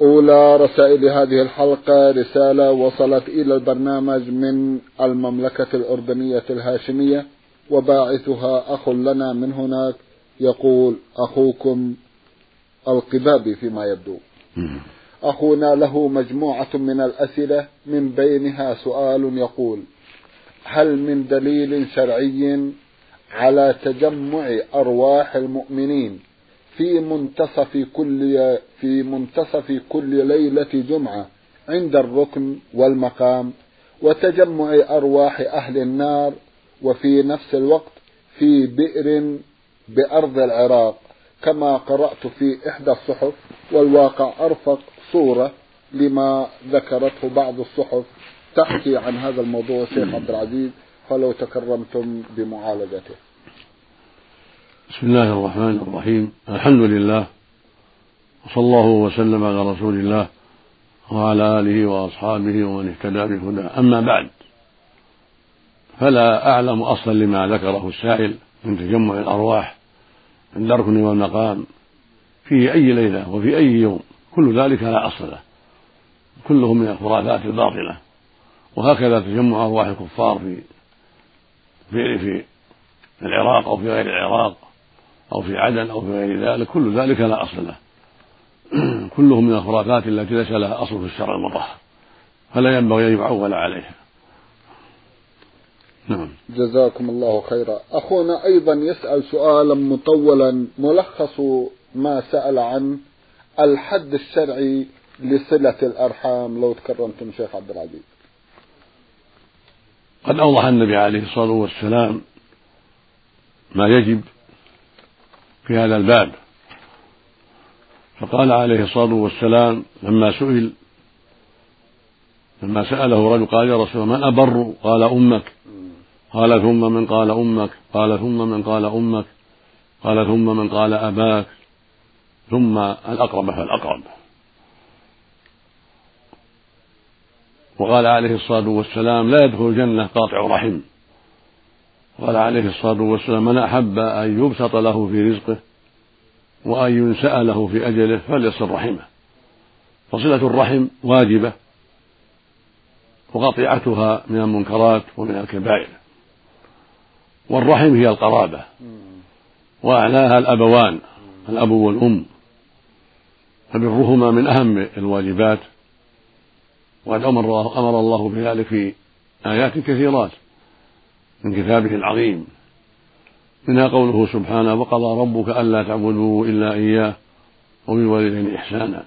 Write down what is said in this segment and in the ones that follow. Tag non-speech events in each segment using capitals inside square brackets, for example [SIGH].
أولى رسائل هذه الحلقة رسالة وصلت إلى البرنامج من المملكة الأردنية الهاشمية وباعثها أخ لنا من هناك يقول أخوكم القبابي فيما يبدو. أخونا له مجموعة من الأسئلة من بينها سؤال يقول هل من دليل شرعي على تجمع أرواح المؤمنين في منتصف كل في منتصف كل ليلة جمعة عند الركن والمقام وتجمع أرواح أهل النار وفي نفس الوقت في بئر بأرض العراق كما قرأت في إحدى الصحف والواقع أرفق صورة لما ذكرته بعض الصحف تحكي عن هذا الموضوع شيخ عبد العزيز فلو تكرمتم بمعالجته. بسم الله الرحمن الرحيم. الحمد لله وصلى الله وسلم على رسول الله وعلى آله وأصحابه ومن اهتدى بهداه. أما بعد فلا أعلم أصلا لما ذكره السائل من تجمع الأرواح عند الركن والمقام في أي ليلة وفي أي يوم كل ذلك لا أصل له. كله من الخرافات الباطلة. وهكذا تجمع أرواح الكفار في في في العراق أو في غير العراق. أو في عدن أو في غير ذلك كل ذلك لا أصل له. [CLEARS THROAT] كله من الخرافات التي ليس لها أصل في الشرع المطهر فلا ينبغي أن يعول عليها نعم. جزاكم الله خيرا. أخونا أيضا يسأل سؤالا مطولا ملخص ما سأل عن الحد الشرعي لصلة الأرحام. لو تكرمتم شيخ عبد العزيز. قد أوضح النبي عليه الصلاة والسلام ما يجب في هذا الباب. فقال عليه الصلاة والسلام لما سئل لما سأله رجل قال يا رسول الله من أبر؟ قال أمك. قال ثم من قال أمك. قال ثم من قال أمك. قال ثم من قال أباك. ثم الأقرب فالأقرب وقال عليه الصلاة والسلام لا يدخل الجنة قاطع رحم. قال عليه الصلاة والسلام من أحب أن يبسط له في رزقه وأن ينسأ له في أجله فليصل رحمه. فصلة الرحم واجبة وقطيعتها من المنكرات ومن الكبائر. والرحم هي القرابة وأعلاها الأبوان الأب والأم. فبرهما من أهم الواجبات وقد أمر, الله بذلك في آيات كثيرات. من كتابه العظيم. منها قوله سبحانه وقضى ربك ألا تعبدوا إلا إياه وبالوالدين إحسانا.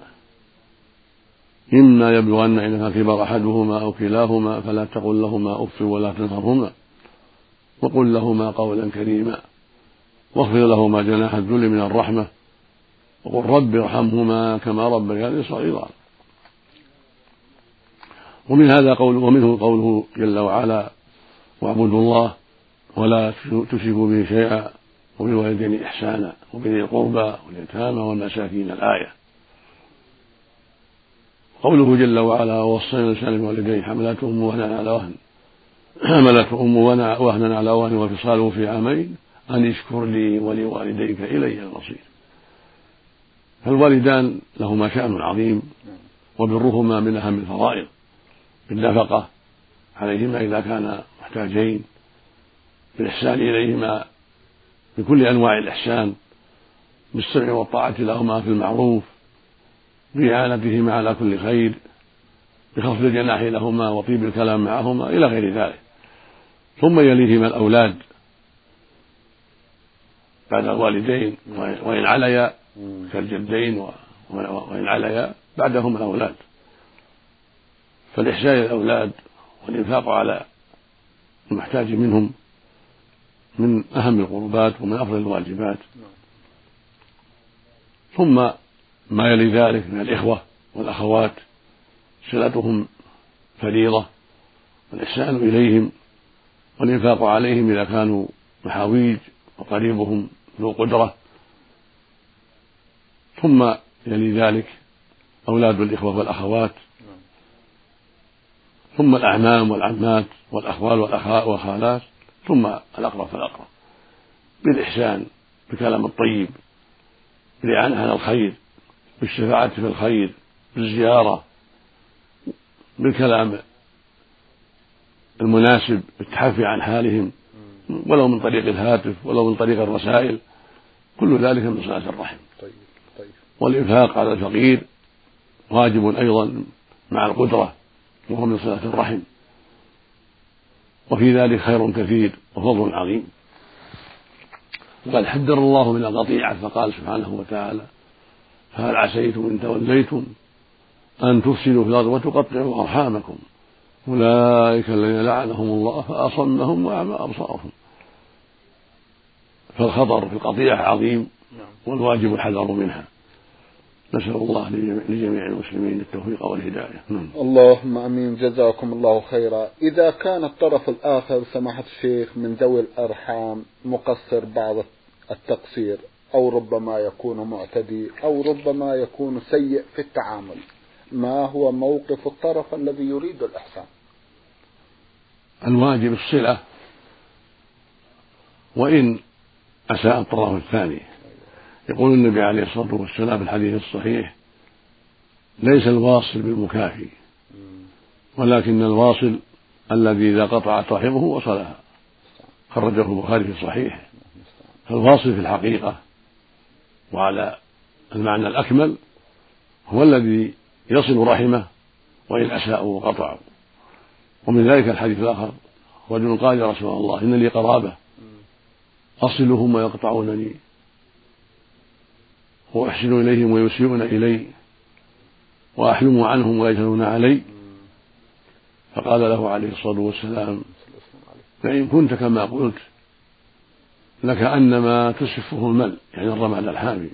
إما يبلغن عندك الكبر أحدهما أو كلاهما فلا تقل لهما أف ولا تنهرهما وقل لهما قولا كريما. واخفض لهما جناح الذل من الرحمة. وقل رب ارحمهما كما ربياني صغيرا. ومن هذا قوله ومنه قوله جل وعلا واعبدوا الله ولا تشركوا به شيئا وبالوالدين إحسانا وبذي القربى واليتامى والمساكين. الآية. قوله جل وعلا ووصينا الإنسان بوالديه حملته أمه وهنا على وهن. حملته أمه وهنا على وهن وفصاله في عامين أن اشكر لي ولوالديك إلي المصير. فالوالدان لهما شأن عظيم وبرهما من أهم الفرائض. بالنفقة عليهما إذا كانا محتاجين بالإحسان إليهما بكل أنواع الإحسان بالسمع والطاعة لهما في المعروف بإعانتهما على كل خير بخفض الجناح لهما وطيب الكلام معهما إلى غير ذلك. ثم يليهما الأولاد بعد الوالدين وإن عليا كالجدين وإن عليا بعدهم الأولاد. فالإحسان إلى الأولاد والإنفاق على المحتاج منهم من أهم القربات ومن أفضل الواجبات. ثم ما يلي ذلك من الإخوة والأخوات صلتهم فريضة والإحسان إليهم والإنفاق عليهم إذا كانوا محاويج وقريبهم ذو قدرة. ثم يلي ذلك أولاد الإخوة والأخوات ثم الأعمام والعمات والأخوال والخالات ثم الأقرب فالأقرب. بالإحسان بالكلام الطيب بالإعانة على الخير بالشفاعة في الخير بالزيارة بالكلام المناسب بالتحفي عن حالهم ولو من طريق الهاتف ولو من طريق الرسائل كل ذلك من صلاة الرحم. طيب طيب. والإنفاق على الفقير واجب أيضا مع القدرة. وهو من صلاة الرحم. وفي ذلك خير كثير وفضل عظيم. وقد حذر الله من القطيعة فقال سبحانه وتعالى فهل عسيتم إن توليتم أن تفسدوا في الأرض وتقطعوا أرحامكم؟ أولئك الذين لعنهم الله فأصمهم وأعمى أبصارهم. فالخطر في القطيعة عظيم نعم. والواجب الحذر منها. نسأل الله لجميع المسلمين التوفيق والهداية. نعم. اللهم أمين. جزاكم الله خيرا. إذا كان الطرف الآخر سماحة الشيخ من ذوي الأرحام مقصر بعض التقصير أو ربما يكون معتدي أو ربما يكون سيء في التعامل ما هو موقف الطرف الذي يريد الإحسان؟ الواجب الصلة وإن أساء الطرف الثاني. يقول النبي عليه الصلاة والسلام في الحديث الصحيح ليس الواصل بالمكافي ولكن الواصل الذي إذا قطعت رحمه وصلها. خرجه البخاري في صحيحه فالواصل في الحقيقة وعلى المعنى الأكمل هو الذي يصل رحمه وإن أساءوا وقطعوا ومن ذلك الحديث الآخر رجل قال يا رسول الله إن لي قرابة أصلهم ويقطعونني. وأحسن إليهم ويسيئون إلي وأحلم عنهم ويجهلون علي. فقال له عليه الصلاة والسلام فإن كنت كما قلت لكأنما تسفه المل يعني الرمل الحامي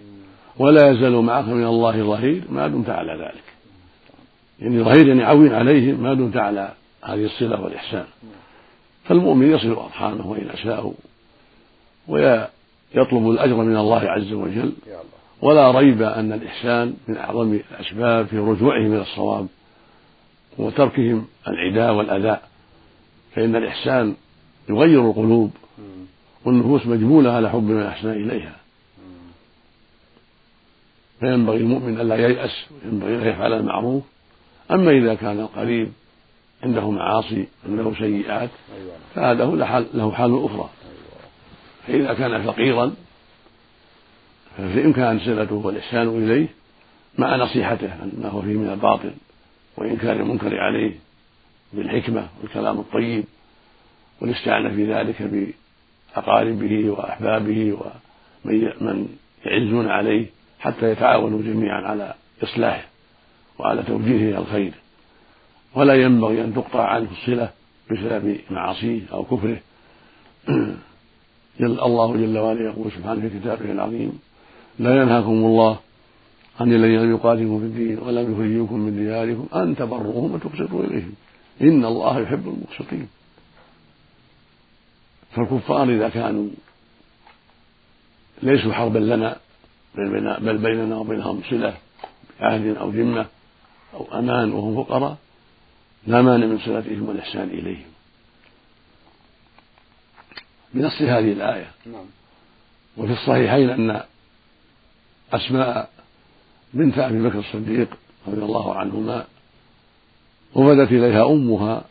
ولا يزال معك من الله ظهير ما دمت على ذلك. يعني ظهير يعني عون عليهم ما دمت على هذه الصلة والإحسان. فالمؤمن يصل أرحامه وإن أساءوا ويطلب الأجر من الله عز وجل. ولا ريب أن الإحسان من أعظم الأسباب في رجوعهم إلى الصواب وتركهم العداء والأذى. فإن الإحسان يغير القلوب والنفوس مجبولة على حب من أحسن إليها. فينبغي المؤمن ألا ييأس وينبغي أن يفعل المعروف. أما إذا كان القريب عنده معاصي عنده سيئات فهذا له حال أخرى. فإذا كان فقيرا ففي إمكان صلته والإحسان إليه مع نصيحته ما هو فيه من الباطل وإنكار المنكر عليه بالحكمة والكلام الطيب والاستعانة في ذلك بأقاربه وأحبابه ومن يعزون عليه حتى يتعاونوا جميعا على إصلاحه وعلى توجيهه إلى الخير. ولا ينبغي أن تقطع عنه الصلة بسبب معاصيه أو كفره. [CLEARS THROAT] جل الله جل وعلا يقول سبحانه في كتابه العظيم لا ينهاكم الله عن الذين يقاتلكم في الدين ولم يخرجوكم من دياركم أن تبروهم وتقسطوا إليهم. إن الله يحب المقسطين. فالكفار إذا كانوا ليسوا حربا لنا بل بيننا وبينهم صلة بعهد أو ذمة أو أمان وهم فقراء لا مانع من صلتهم والإحسان إليهم. بنص هذه الآية. نعم. وفي الصحيحين أن أسماء بنت أبي بكر الصديق رضي الله عنهما وفدت إليها أمها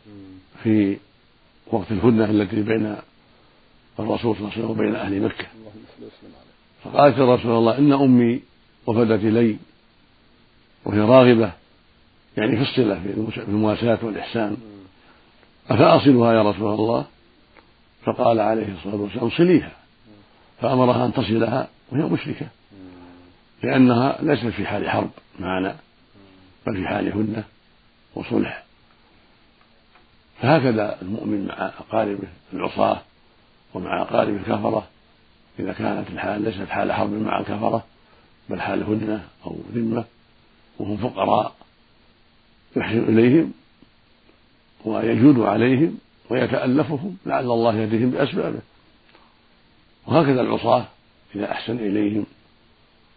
في وقت الهدنة التي بين الرسول صلى الله عليه وسلم وبين أهل مكة. فقالت يا رسول الله إن أمي وفدت إلي وهي راغبة يعني في الصلة في المواساة والإحسان. أفأصلها يا رسول الله؟ فقال عليه الصلاة والسلام صليها. فأمرها أن تصلها وهي مشركة. لأنها ليست في حال حرب معنا بل في حال هدنة وصلح. فهكذا المؤمن مع أقاربه العصاة ومع أقارب الكفرة إذا كانت الحال ليست حال حرب مع الكفرة بل حال هدنة أو ذمة وهم فقراء يحسن إليهم ويجود عليهم ويتألفهم لعل الله يهديهم بأسبابه. وهكذا العصاة إذا أحسن إليهم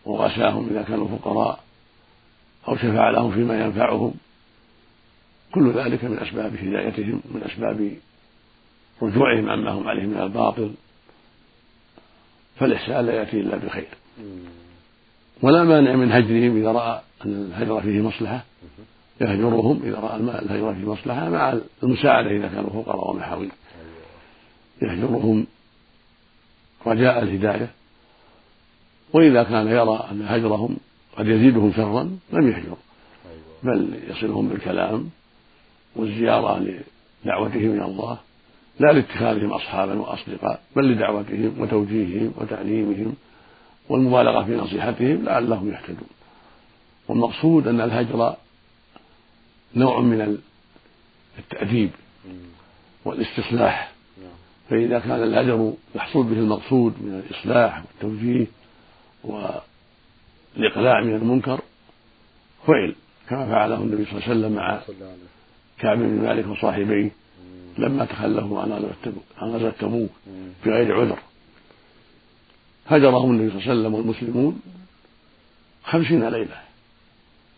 وواساهم إذا كانوا فقراء أو شفع لهم فيما ينفعهم. كل ذلك من أسباب هدايتهم من أسباب رجوعهم عما هم عليه من الباطل. فالإحسان لا يأتي إلا بخير. ولا مانع من هجرهم إذا رأى أن الهجر فيه مصلحة. يهجرهم إذا رأى الهجر فيه مصلحة مع المساعدة إذا كانوا فقراء ومحاويل يهجرهم رجاء الهداية. وإذا كان يرى أن هجرهم قد يزيدهم شرا لم يهجر بل يصلهم بالكلام والزيارة لدعوتهم إلى الله لا لاتخاذهم أصحابا وأصدقاء بل لدعوتهم وتوجيههم وتعليمهم والمبالغة في نصيحتهم لعلهم يهتدون. والمقصود أن الهجر نوع من التأديب والاستصلاح. فإذا كان الهجر يحصل به المقصود من الإصلاح والتوجيه والإقلاع من المنكر فعل كما فعله النبي صلى الله عليه وسلم مع كعب بن مالك وصاحبيه لما تخلفوا عن غزوة تبوك بغير عذر. هجرهم النبي صلى الله عليه وسلم والمسلمون خمسين ليلة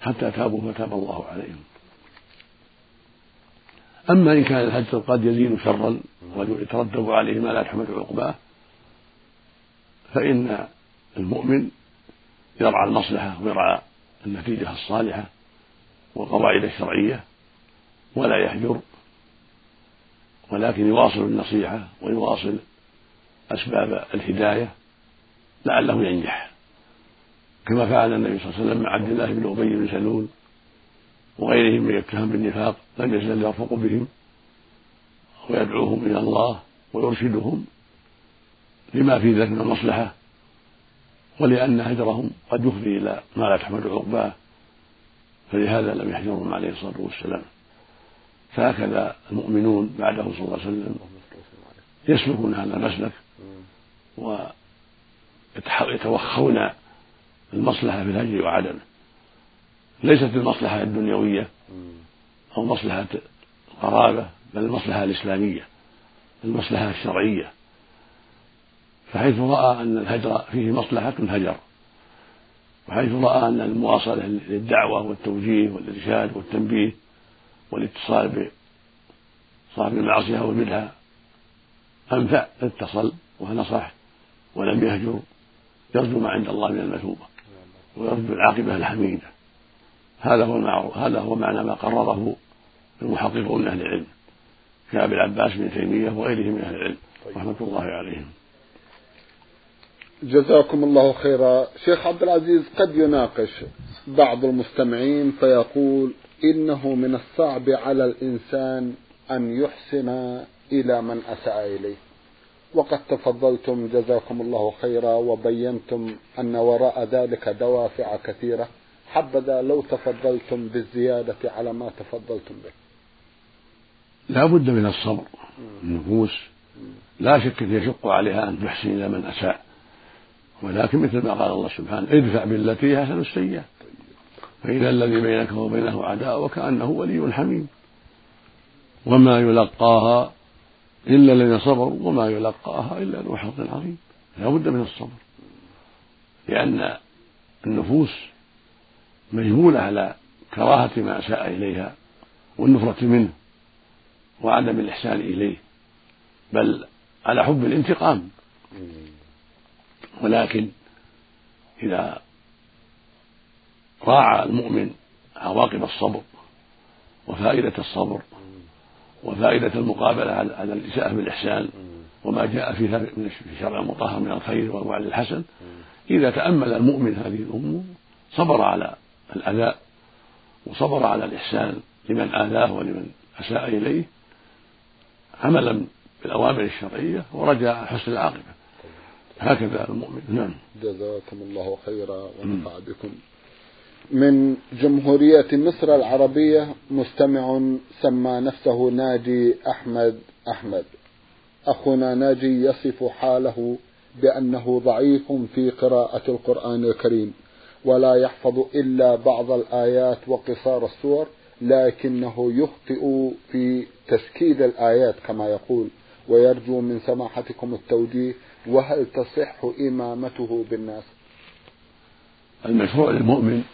حتى تابوا فتاب الله عليهم. أما إن كان الهجر قد يزيد شرا ويترتب عليه ما لا تحمل عقباه فإن المؤمن يرعى المصلحة ويرعى النتيجة الصالحة والقواعد الشرعية ولا يهجر ولكن يواصل النصيحة ويواصل أسباب الهداية لعله ينجح. كما فعل النبي صلى الله عليه وسلم مع عبد الله بن أبي بن سلول وغيرهم من يتهم بالنفاق لم يزل يرفق بهم ويدعوهم إلى الله ويرشدهم لما في ذلك من المصلحة. ولأن هجرهم قد يفضي إلى ما لا تحمد عقباه. فلهذا لم يحجرهم عليه الصلاة والسلام. فهكذا المؤمنون بعده صلى الله عليه وسلم يسلكون هذا المسلك ويتوخون المصلحة في الهجر وعدمه ليست المصلحة الدنيوية أو مصلحة القرابة بل المصلحة الإسلامية المصلحة الشرعية. فحيث رأى أن الهجر فيه مصلحة هجر وحيث رأى أن المواصلة للدعوة والتوجيه والإرشاد والتنبيه والاتصال بصاحب المعصية والبدعة أنفع اتصل ونصح ولم يهجر يرجو ما عند الله من المثوبة ويرجو العاقبة الحميدة. هذا هو المعروف هذا هو معنى ما قرره المحققون من أهل العلم. كأبي العباس بن تيمية وغيرهم من أهل العلم. رحمة الله عليهم. جزاكم الله خيرا. شيخ عبد العزيز قد يناقش بعض المستمعين فيقول إنه من الصعب على الإنسان أن يحسن إلى من أساء إليه. وقد تفضلتم جزاكم الله خيرا وبينتم أن وراء ذلك دوافع كثيرة. حبذا لو تفضلتم بالزيادة على ما تفضلتم به. لا بد من الصبر النفوس لا شك يشق عليها أن تحسن إلى من أساء. ولكن مثل ما قال الله سبحانه ادفع بالتي هي أحسن السيئة. فإذا الذي بينك وبينه عداء وكأنه ولي حميم. وما يلقاها إلا الذين صبروا وما يلقاها إلا ذو حظ عظيم. لا بد من الصبر. لأن النفوس مجبولة على كراهة ما أساء إليها والنفرة منه وعدم الإحسان إليه بل على حب الانتقام. ولكن إذا راعى المؤمن عواقب الصبر وفائدة الصبر وفائدة المقابلة على الإساءة بالإحسان وما جاء في شرع المطهر من الخير والوعد الحسن إذا تأمل المؤمن هذه الأمور صبر على الأذى وصبر على الإحسان لمن آذاه ولمن أساء إليه عملا بالأوامر الشرعية ورجاء حسن العاقبة. هكذا المؤمن. نعم. جزاكم الله خيرا ونفع بكم. من جمهورية مصر العربية مستمع سمى نفسه ناجي أحمد أحمد. أخونا ناجي يصف حاله بأنه ضعيف في قراءة القرآن الكريم ولا يحفظ إلا بعض الآيات وقصار السور لكنه يخطئ في تشكيل الآيات كما يقول ويرجو من سماحتكم التوجيه وهل تصح إمامته بالناس؟ المشروع للمؤمن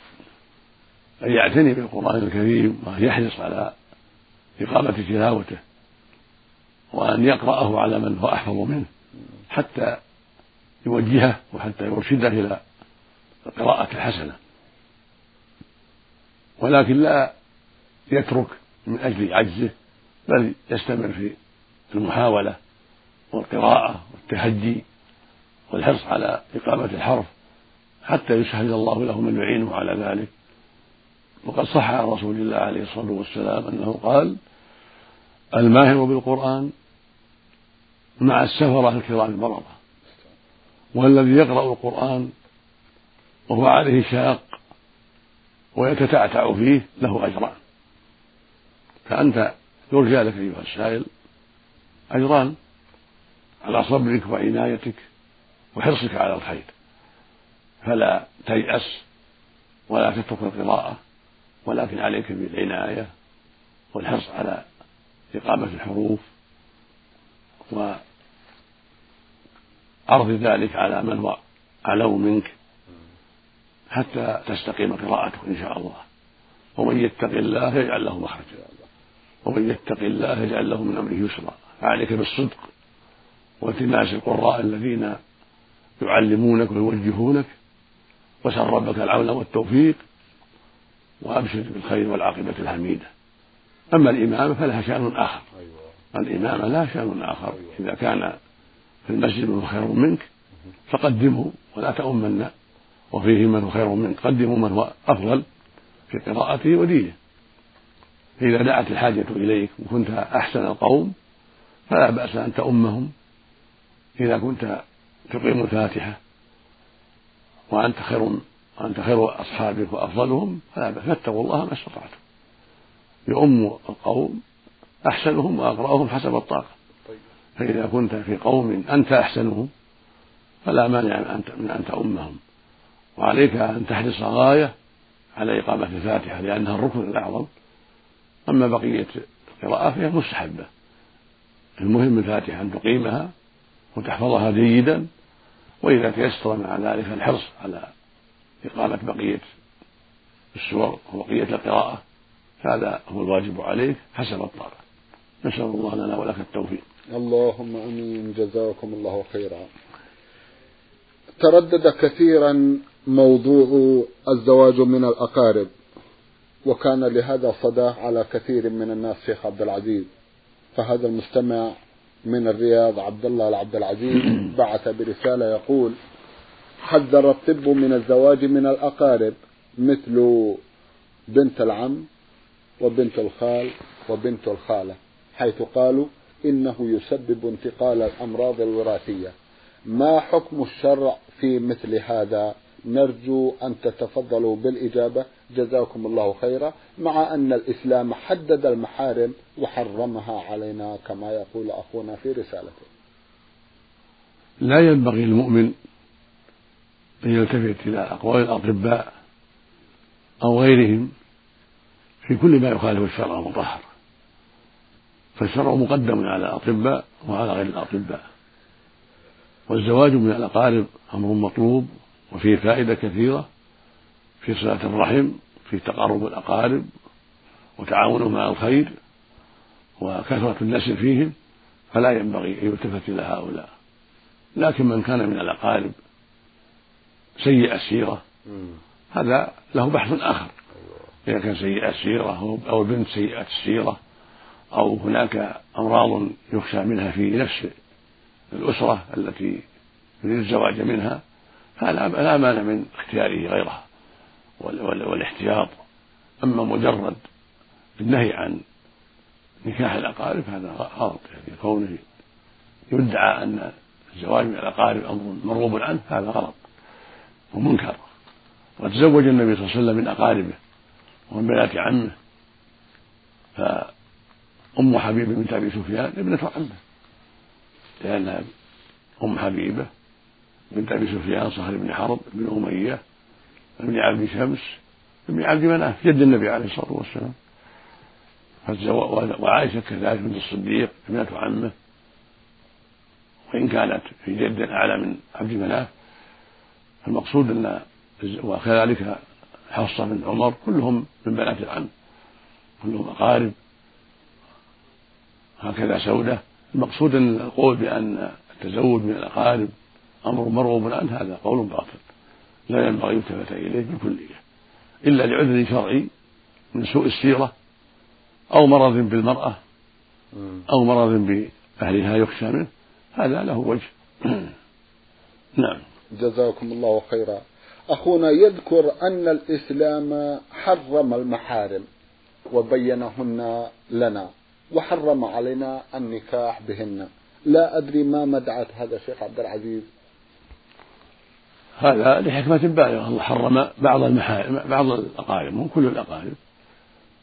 أن يعتني بالقرآن الكريم وأن يحرص على إقامة تلاوته وأن يقرأه على من هو أحفظ منه حتى يوجهه وحتى يرشده إلى القراءة الحسنة. ولكن لا يترك من أجل عجزه بل يستمر في المحاولة والقراءة والتهجي والحرص على إقامة الحرف حتى يسهل الله له من يعينه على ذلك. وقد صح عن رسول الله عليه الصلاة والسلام أنه قال الماهر بالقرآن مع السفرة الكرام المرضى والذي يقرأ القرآن وهو عليه شاق ويتتعتع فيه له أجران. فأنت يرجى لك أيها السائل أجران. على صبرك وعنايتك وحرصك على الخير. فلا تيأس ولا تترك القراءة ولكن عليك بالعناية والحرص على إقامة الحروف وعرض ذلك على من هو أعلم منك حتى تستقيم قراءته إن شاء الله. ومن يتق الله يجعل له مخرجا. ومن يتق الله يجعل له من أمره يسرا. فعليك بالصدق. والتماس القراء الذين يعلمونك ويوجهونك وسل ربك العون والتوفيق وأبشر بالخير والعاقبة الحميدة. أما الإمامة فلها شأن آخر. الإمامة لها شأن آخر. إذا كان في المسجد من خير منك فقدمه ولا تؤمن. وفيه من هو خير منك. قدموا من هو أفضل في قراءته ودينه. فإذا دعت الحاجة إليك وكنت أحسن القوم فلا بأس أن تؤمهم إذا كنت تقيم الفاتحة وأنت خير وأنت خير أصحابك وأفضلهم فلا بأس. فاتقوا الله ما استطعتم. يؤم القوم أحسنهم وأقرأهم حسب الطاقة. فإذا كنت في قوم أنت أحسنهم فلا مانع من أن تؤمهم. وعليك أن تحرص غاية على إقامة الفاتحة لأنها الركن الأعظم. أما بقية القراءة فهي مستحبة. المهم الفاتحة أن تقيمها وتحفظها جيدا وإذا تيسر مع ذلك الحرص على إقامة بقية السور وبقية القراءة هذا هو الواجب عليك حسب الطاقة. نسأل الله لنا ولك التوفيق. اللهم آمين. جزاكم الله خيرا. تردد كثيرا موضوع الزواج من الأقارب وكان لهذا صدى على كثير من الناس شيخ عبد العزيز. فهذا المستمع من الرياض عبد الله العبد العزيز [CLEARS THROAT] بعث برسالة يقول حذر الطب من الزواج من الأقارب مثل بنت العم وبنت الخال وبنت الخالة حيث قالوا إنه يسبب انتقال الأمراض الوراثية. ما حكم الشرع في مثل هذا؟ نرجو أن تتفضلوا بالإجابة. جزاكم الله خيرا مع أن الإسلام حدد المحارم وحرمها علينا كما يقول أخونا في رسالته. لا ينبغي للمؤمن أن يلتفت إلى أقوال الأطباء أو غيرهم في كل ما يخالف الشرع المطهر. فالشرع مقدم على الأطباء وعلى غير الأطباء. والزواج من الأقارب أمر مطلوب وفيه فائدة كثيرة. في صلة الرحم في تقارب الأقارب وتعاونهم على الخير وكثرة النسل فيهم فلا ينبغي أن يلتفت إلى هؤلاء. لكن من كان من الأقارب سيء السيرة هذا له بحث آخر. إذا كان سيء السيرة أو البنت سيئة السيرة أو هناك أمراض يخشى منها في نفس الأسرة التي يريد الزواج منها فلا لا مانع من اختياره غيرها. والاحتياط أما مجرد النهي عن نكاح الأقارب هذا غلط. يعني كونه يدعى أن الزواج من الأقارب أمر مرغوب عنه هذا غلط ومنكر. وتزوج النبي صلى الله عليه وسلم من أقاربه ومن بنات عمه فأم حبيبة بنت أبي سفيان ابنة عمه لأن أم حبيبة بنت أبي سفيان صهر بن حرب بن أمية بن عبد شمس بن عبد مناف جد النبي عليه الصلاة والسلام. وعائشة كذلك بنت الصديق ابنة عمه. وإن كانت في جد أعلى من عبد مناف المقصود أن وكذلك حفصة بن عمر كلهم من بنات العم. كلهم أقارب. هكذا سودة. المقصود أن القول بأن التزوج من الأقارب أمر مرغوب عنه هذا قول باطل. لا ينبغي يلتفت إليه بالكلية إلا لعذر شرعي من سوء السيرة أو مرض بالمرأة أو مرض بأهلها يخشى منه هذا له وجه. [CLEARS THROAT] نعم. جزاكم الله خيرا. أخونا يذكر أن الإسلام حرم المحارم وبينهن لنا وحرم علينا النكاح بهن. لا أدري ما مدعت هذا الشيخ عبد العزيز. هذا لحكمة بالغة. الله حرم بعض المحارم بعض الأقارب مو كل الأقارب.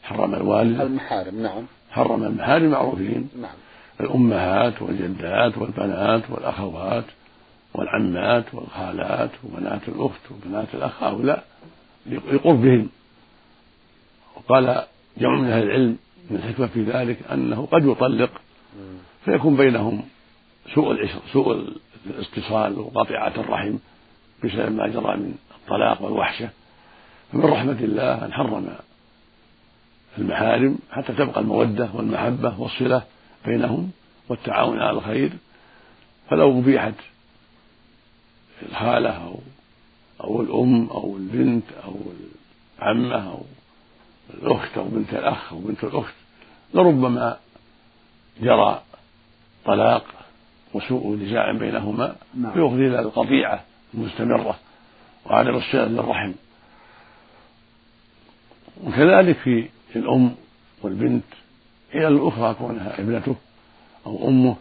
حرم الوالد. المحارم نعم. حرم المحارم معروفين. نعم. الأمهات والجدات والبنات والأخوات والعمات والخالات وبنات الأخت وبنات الأخ هؤلاء لقربهم. وقال جمع من أهل العلم من الحكمة في ذلك أنه قد يطلق فيكون بينهم سوء العشر سوء الاتصال وقطيعة الرحم. بسبب ما جرى من الطلاق والوحشة فمن رحمة الله أن حرم المحارم حتى تبقى المودة والمحبة والصلة بينهم والتعاون على الخير فلو أبيحت الخالة أو أو الأم أو البنت أو العمة أو الأخت أو بنت الأخ أو بنت الأخت لربما جرى طلاق وسوء نزاع بينهما نعم. فيفضي إلى القطيعة المستمرة وعدم الصلة للرحم وكذلك في الأم والبنت هي الأخرى كونها ابنته أو أمه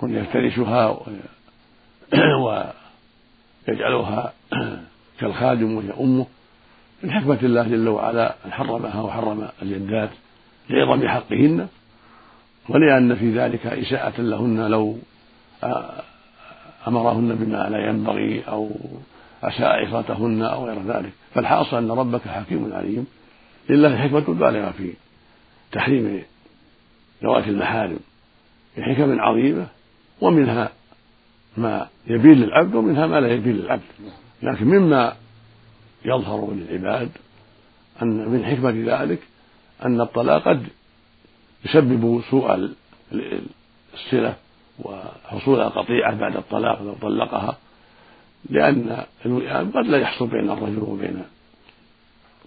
كن يفترشها [CLEARS THROAT] ويجعلها [CLEARS THROAT] كالخادم وهي أمه من حكمة الله جل وعلا أن حرمها وحرم الجدات لعظم حقهن ولأن في ذلك إساءة لهن لو أمرهن بما لا ينبغي أو أساء عصاتهن أو غير ذلك. فالحاصل أن ربك حكيم عليم. لله حكمة بالغة في تحريم ذوات المحارم. بحكم عظيمة ومنها ما يبين للعبد ومنها ما لا يبين للعبد. لكن مما يظهر للعباد أن من حكمة ذلك أن الطلاق قد يسبب سوء الصلة وحصول القطيعة بعد الطلاق لو طلقها لأن الوئام قد لا يحصل بين الرجل وبين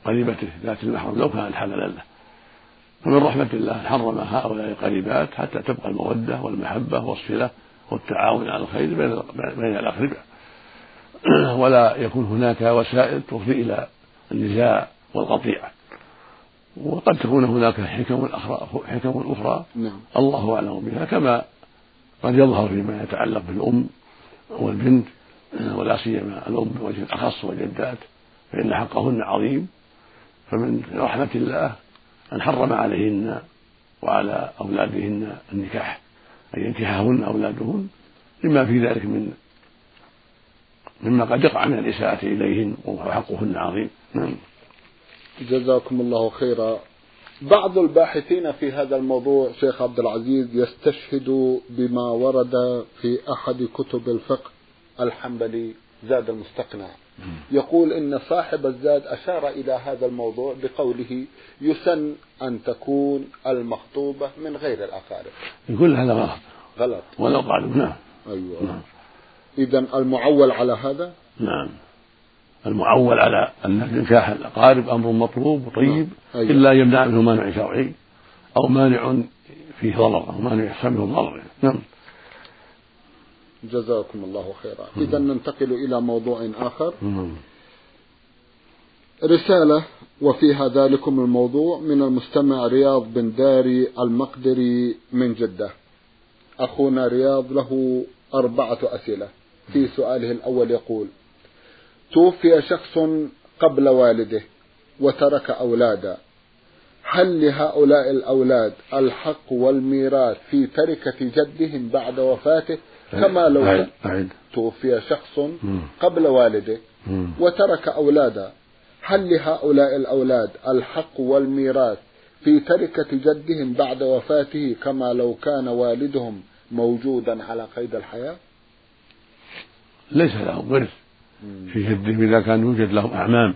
قريبته ذات المحرم لو كانت حللا له فمن رحمة الله حرم هؤلاء القريبات حتى تبقى المودة والمحبة والصلة والتعاون على الخير بين بين الأقرباء. [CLEARS THROAT] ولا يكون هناك وسائل تفضي إلى النزاع والقطيعة. وقد تكون هناك حكم أخرى حكم أخرى. نعم. الله أعلم بها كما قد يظهر فيما يتعلق بالأم والبنت ولا سيما الأم بوجه أخص والجدات فإن حقهن عظيم. فمن رحمة الله أن حرم عليهن وعلى أولادهن النكاح أن ينكحهن أولادهن لما في ذلك من مما قد يقع من الإساءة إليهن وحقهن عظيم. نعم. جزاكم الله خيرا. بعض الباحثين في هذا الموضوع شيخ عبد العزيز يستشهد بما ورد في أحد كتب الفقه الحنبلي زاد المستقنع. يقول إن صاحب الزاد أشار إلى هذا الموضوع بقوله يسن أن تكون المخطوبة من غير الأقارب. يقول هذا غلط. غلط. ولو قالوا نعم. أيوة. نعم. إذا المعول على هذا؟ نعم. المعول على أن نكاح الأقارب أمر مطلوب وطيب نعم. أيوة. إلا يمنع منه مانع شرعي أو مانع فيه ضرر أو مانع يحصل منه ضرر. نعم. جزاكم الله خيرا. إذا ننتقل إلى موضوع آخر. رسالة وفيها ذلكم الموضوع من المستمع رياض بن داري المقدري من جدة. أخونا رياض له أربعة أسئلة. في سؤاله الأول يقول توفي شخص قبل والده وترك أولادا هل لهؤلاء الأولاد الحق والميراث في تركة جدهم بعد وفاته؟ كما لو. توفي شخص قبل والده وترك أولادا هل لهؤلاء الأولاد الحق والميراث في تركة جدهم بعد وفاته كما لو كان والدهم موجودا على قيد الحياة؟ ليس لهم ورث في جدهم إذا كان يوجد لهم أعمام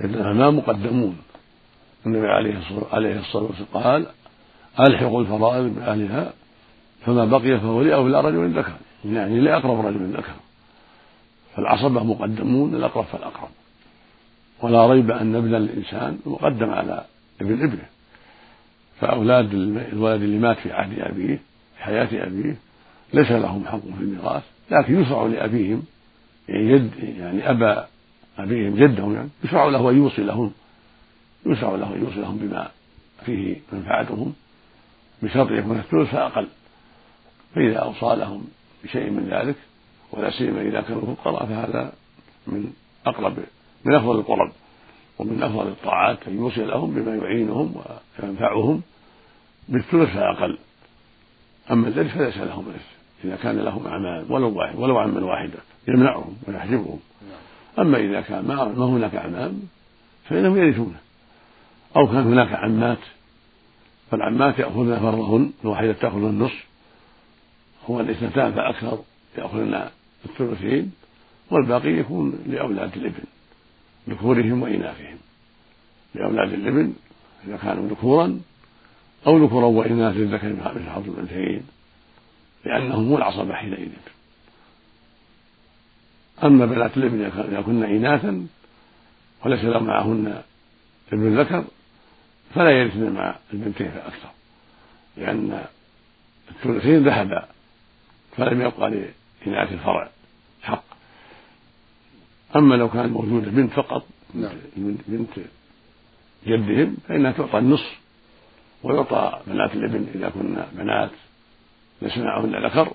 الأعمام مقدمون. النبي عليه الصلاة عليه الصلاة والسلام قال ألحقوا الفرائض بأهلها فما بقي فهو لأولى رجل ذكر يعني لأقرب رجل ذكر فالعصبة مقدمون الأقرب فالأقرب. ولا ريب أن ابن الإنسان مقدم على ابن ابنه. فأولاد الولد اللي مات في عهد أبيه في حياة أبيه ليس لهم حق في الميراث لكن يشرع لأبيهم يعني جد يعني أبا أبيهم جدهم يعني يشرع له أن يوصي لهم يشرع له أن يوصي لهم بما فيه منفعتهم بشرط يكون الثلث فأقل. فإذا أوصى لهم بشيء من ذلك ولا سيما إذا كانوا فقراء فهذا من أقرب من أفضل القرب ومن أفضل الطاعات أن يوصي لهم بما يعينهم وينفعهم بالثلث فأقل. أما الذي فليس لهم إرث إذا كان لهم أعمال ولو واحد ولو عما واحدة يمنعهم ويحجبهم. أما إذا كان ما هناك أعمام فإنهم يرثونه. أو كان هناك عمات فالعمات يأخذن فرضهن الواحدة تأخذ النصف هو الاثنتان فأكثر يأخذن الثلثين والباقي يكون لأولاد الإبن ذكورهم وإناثهم. لأولاد الإبن إذا كانوا ذكورا أو ذكورا وإناث للذكر مثل حظ الأنثيين لأنهم هم العصبة حينئذ أما بنات الإبن إذا كن إناثا وليس لهم معهن ابن ذكر فلا يرثن مع البنتين فأكثر لأن الثلثين ذهبا فلم يبقى لإناث الفرع حق أما لو كان موجودة بنت فقط نعم. بنت جدهم فإنها تعطى النصف ويعطى بنات الإبن إذا كنا بنات معهن ذكر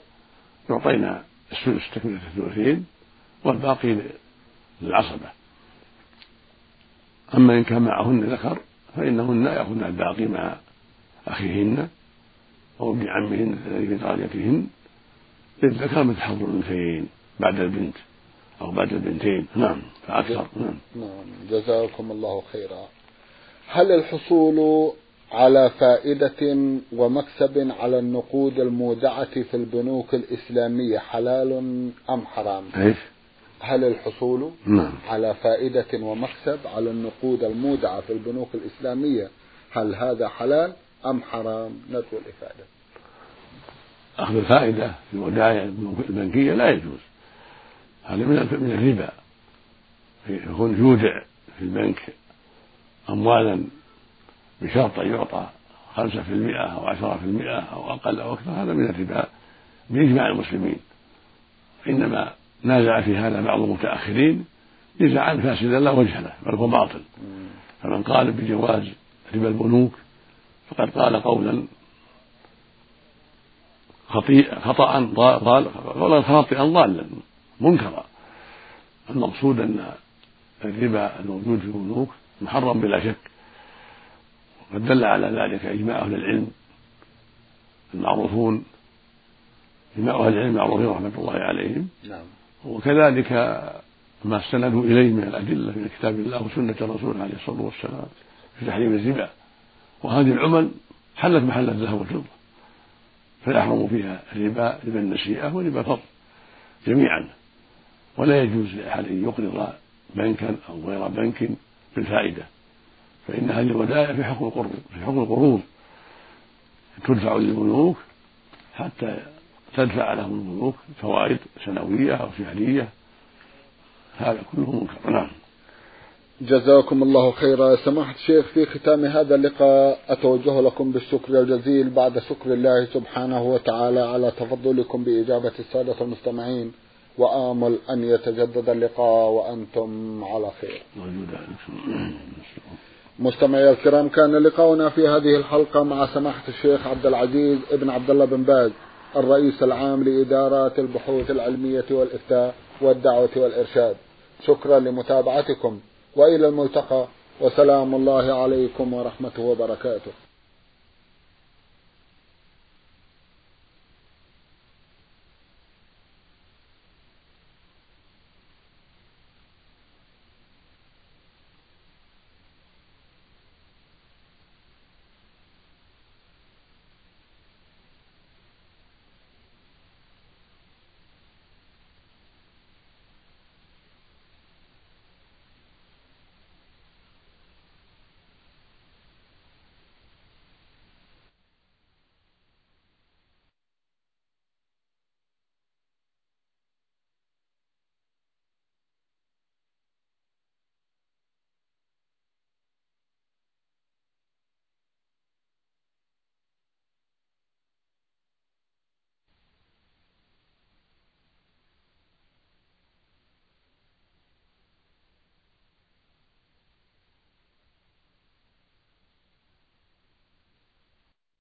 يعطينا السدس تكملة الثلثين والباقي للعصبة. أما إن كان معهن ذكر فإنهن يأخذن الباقي مع أخيهن أو ابن عمهن الذي في قريتهن للذكر مثل حظ الأنثيين بعد البنت أو بعد البنتين. نعم فأكثر. نعم. نعم جزاكم الله خيرا. هل الحصول على فائدة ومكسب على النقود المودعة في البنوك الإسلامية حلال أم حرام؟ إيش؟ هل الحصول نعم. على فائدة ومكسب على النقود المودعة في البنوك الإسلامية هل هذا حلال أم حرام؟ نرجو الإفادة. أخذ الفائدة في الودائع البنكية لا يجوز هذا من من الربا يكون يودع في البنك أموالا بشرط أن يعطى خمسة في المئة أو عشرة في المئة أو أقل أو أكثر هذا من الربا بإجماع المسلمين. إنما نازع في هذا بعض المتأخرين نزاعا فاسدا لا وجه له بل هو باطل. فمن قال بجواز ربا البنوك فقد قال قولا خطيئة خطأ ضال قولا خاطئا ضالا منكرا. المقصود أن الربا الموجود في البنوك محرم بلا شك. وقد دل على ذلك إجماع أهل العلم المعروفون. إجماع أهل العلم المعروفين رحمة الله عليهم. نعم. وكذلك ما استندوا إليه من الأدلة من كتاب الله وسنة الرسول عليه الصلاة والسلام في تحريم الربا وهذه العمل حلت محل الذهب والفضة. فيحرم فيها الربا ربا النسيئة وربا الفضل جميعا. ولا يجوز لأحد أن يقرض بنكا أو غير بنك بالفائدة. فإن هذه الودائع في حكم القروض في حكم القروض تدفع للبنوك حتى تدفع لهم البنوك فوائد سنوية أو شهرية. هذا كله منكر. نعم. جزاكم الله خيرا. سماحة الشيخ في ختام هذا اللقاء أتوجه لكم بالشكر الجزيل بعد شكر الله سبحانه وتعالى على تفضلكم بإجابة السادة المستمعين. وآمل أن يتجدد اللقاء وأنتم على خير. مستمعي الكرام كان لقاؤنا في هذه الحلقة مع سماحة الشيخ عبد العزيز ابن عبد الله بن باز الرئيس العام لإدارات البحوث العلمية والإفتاء والدعوة والإرشاد. شكرا لمتابعتكم وإلى الملتقى وسلام الله عليكم ورحمته وبركاته.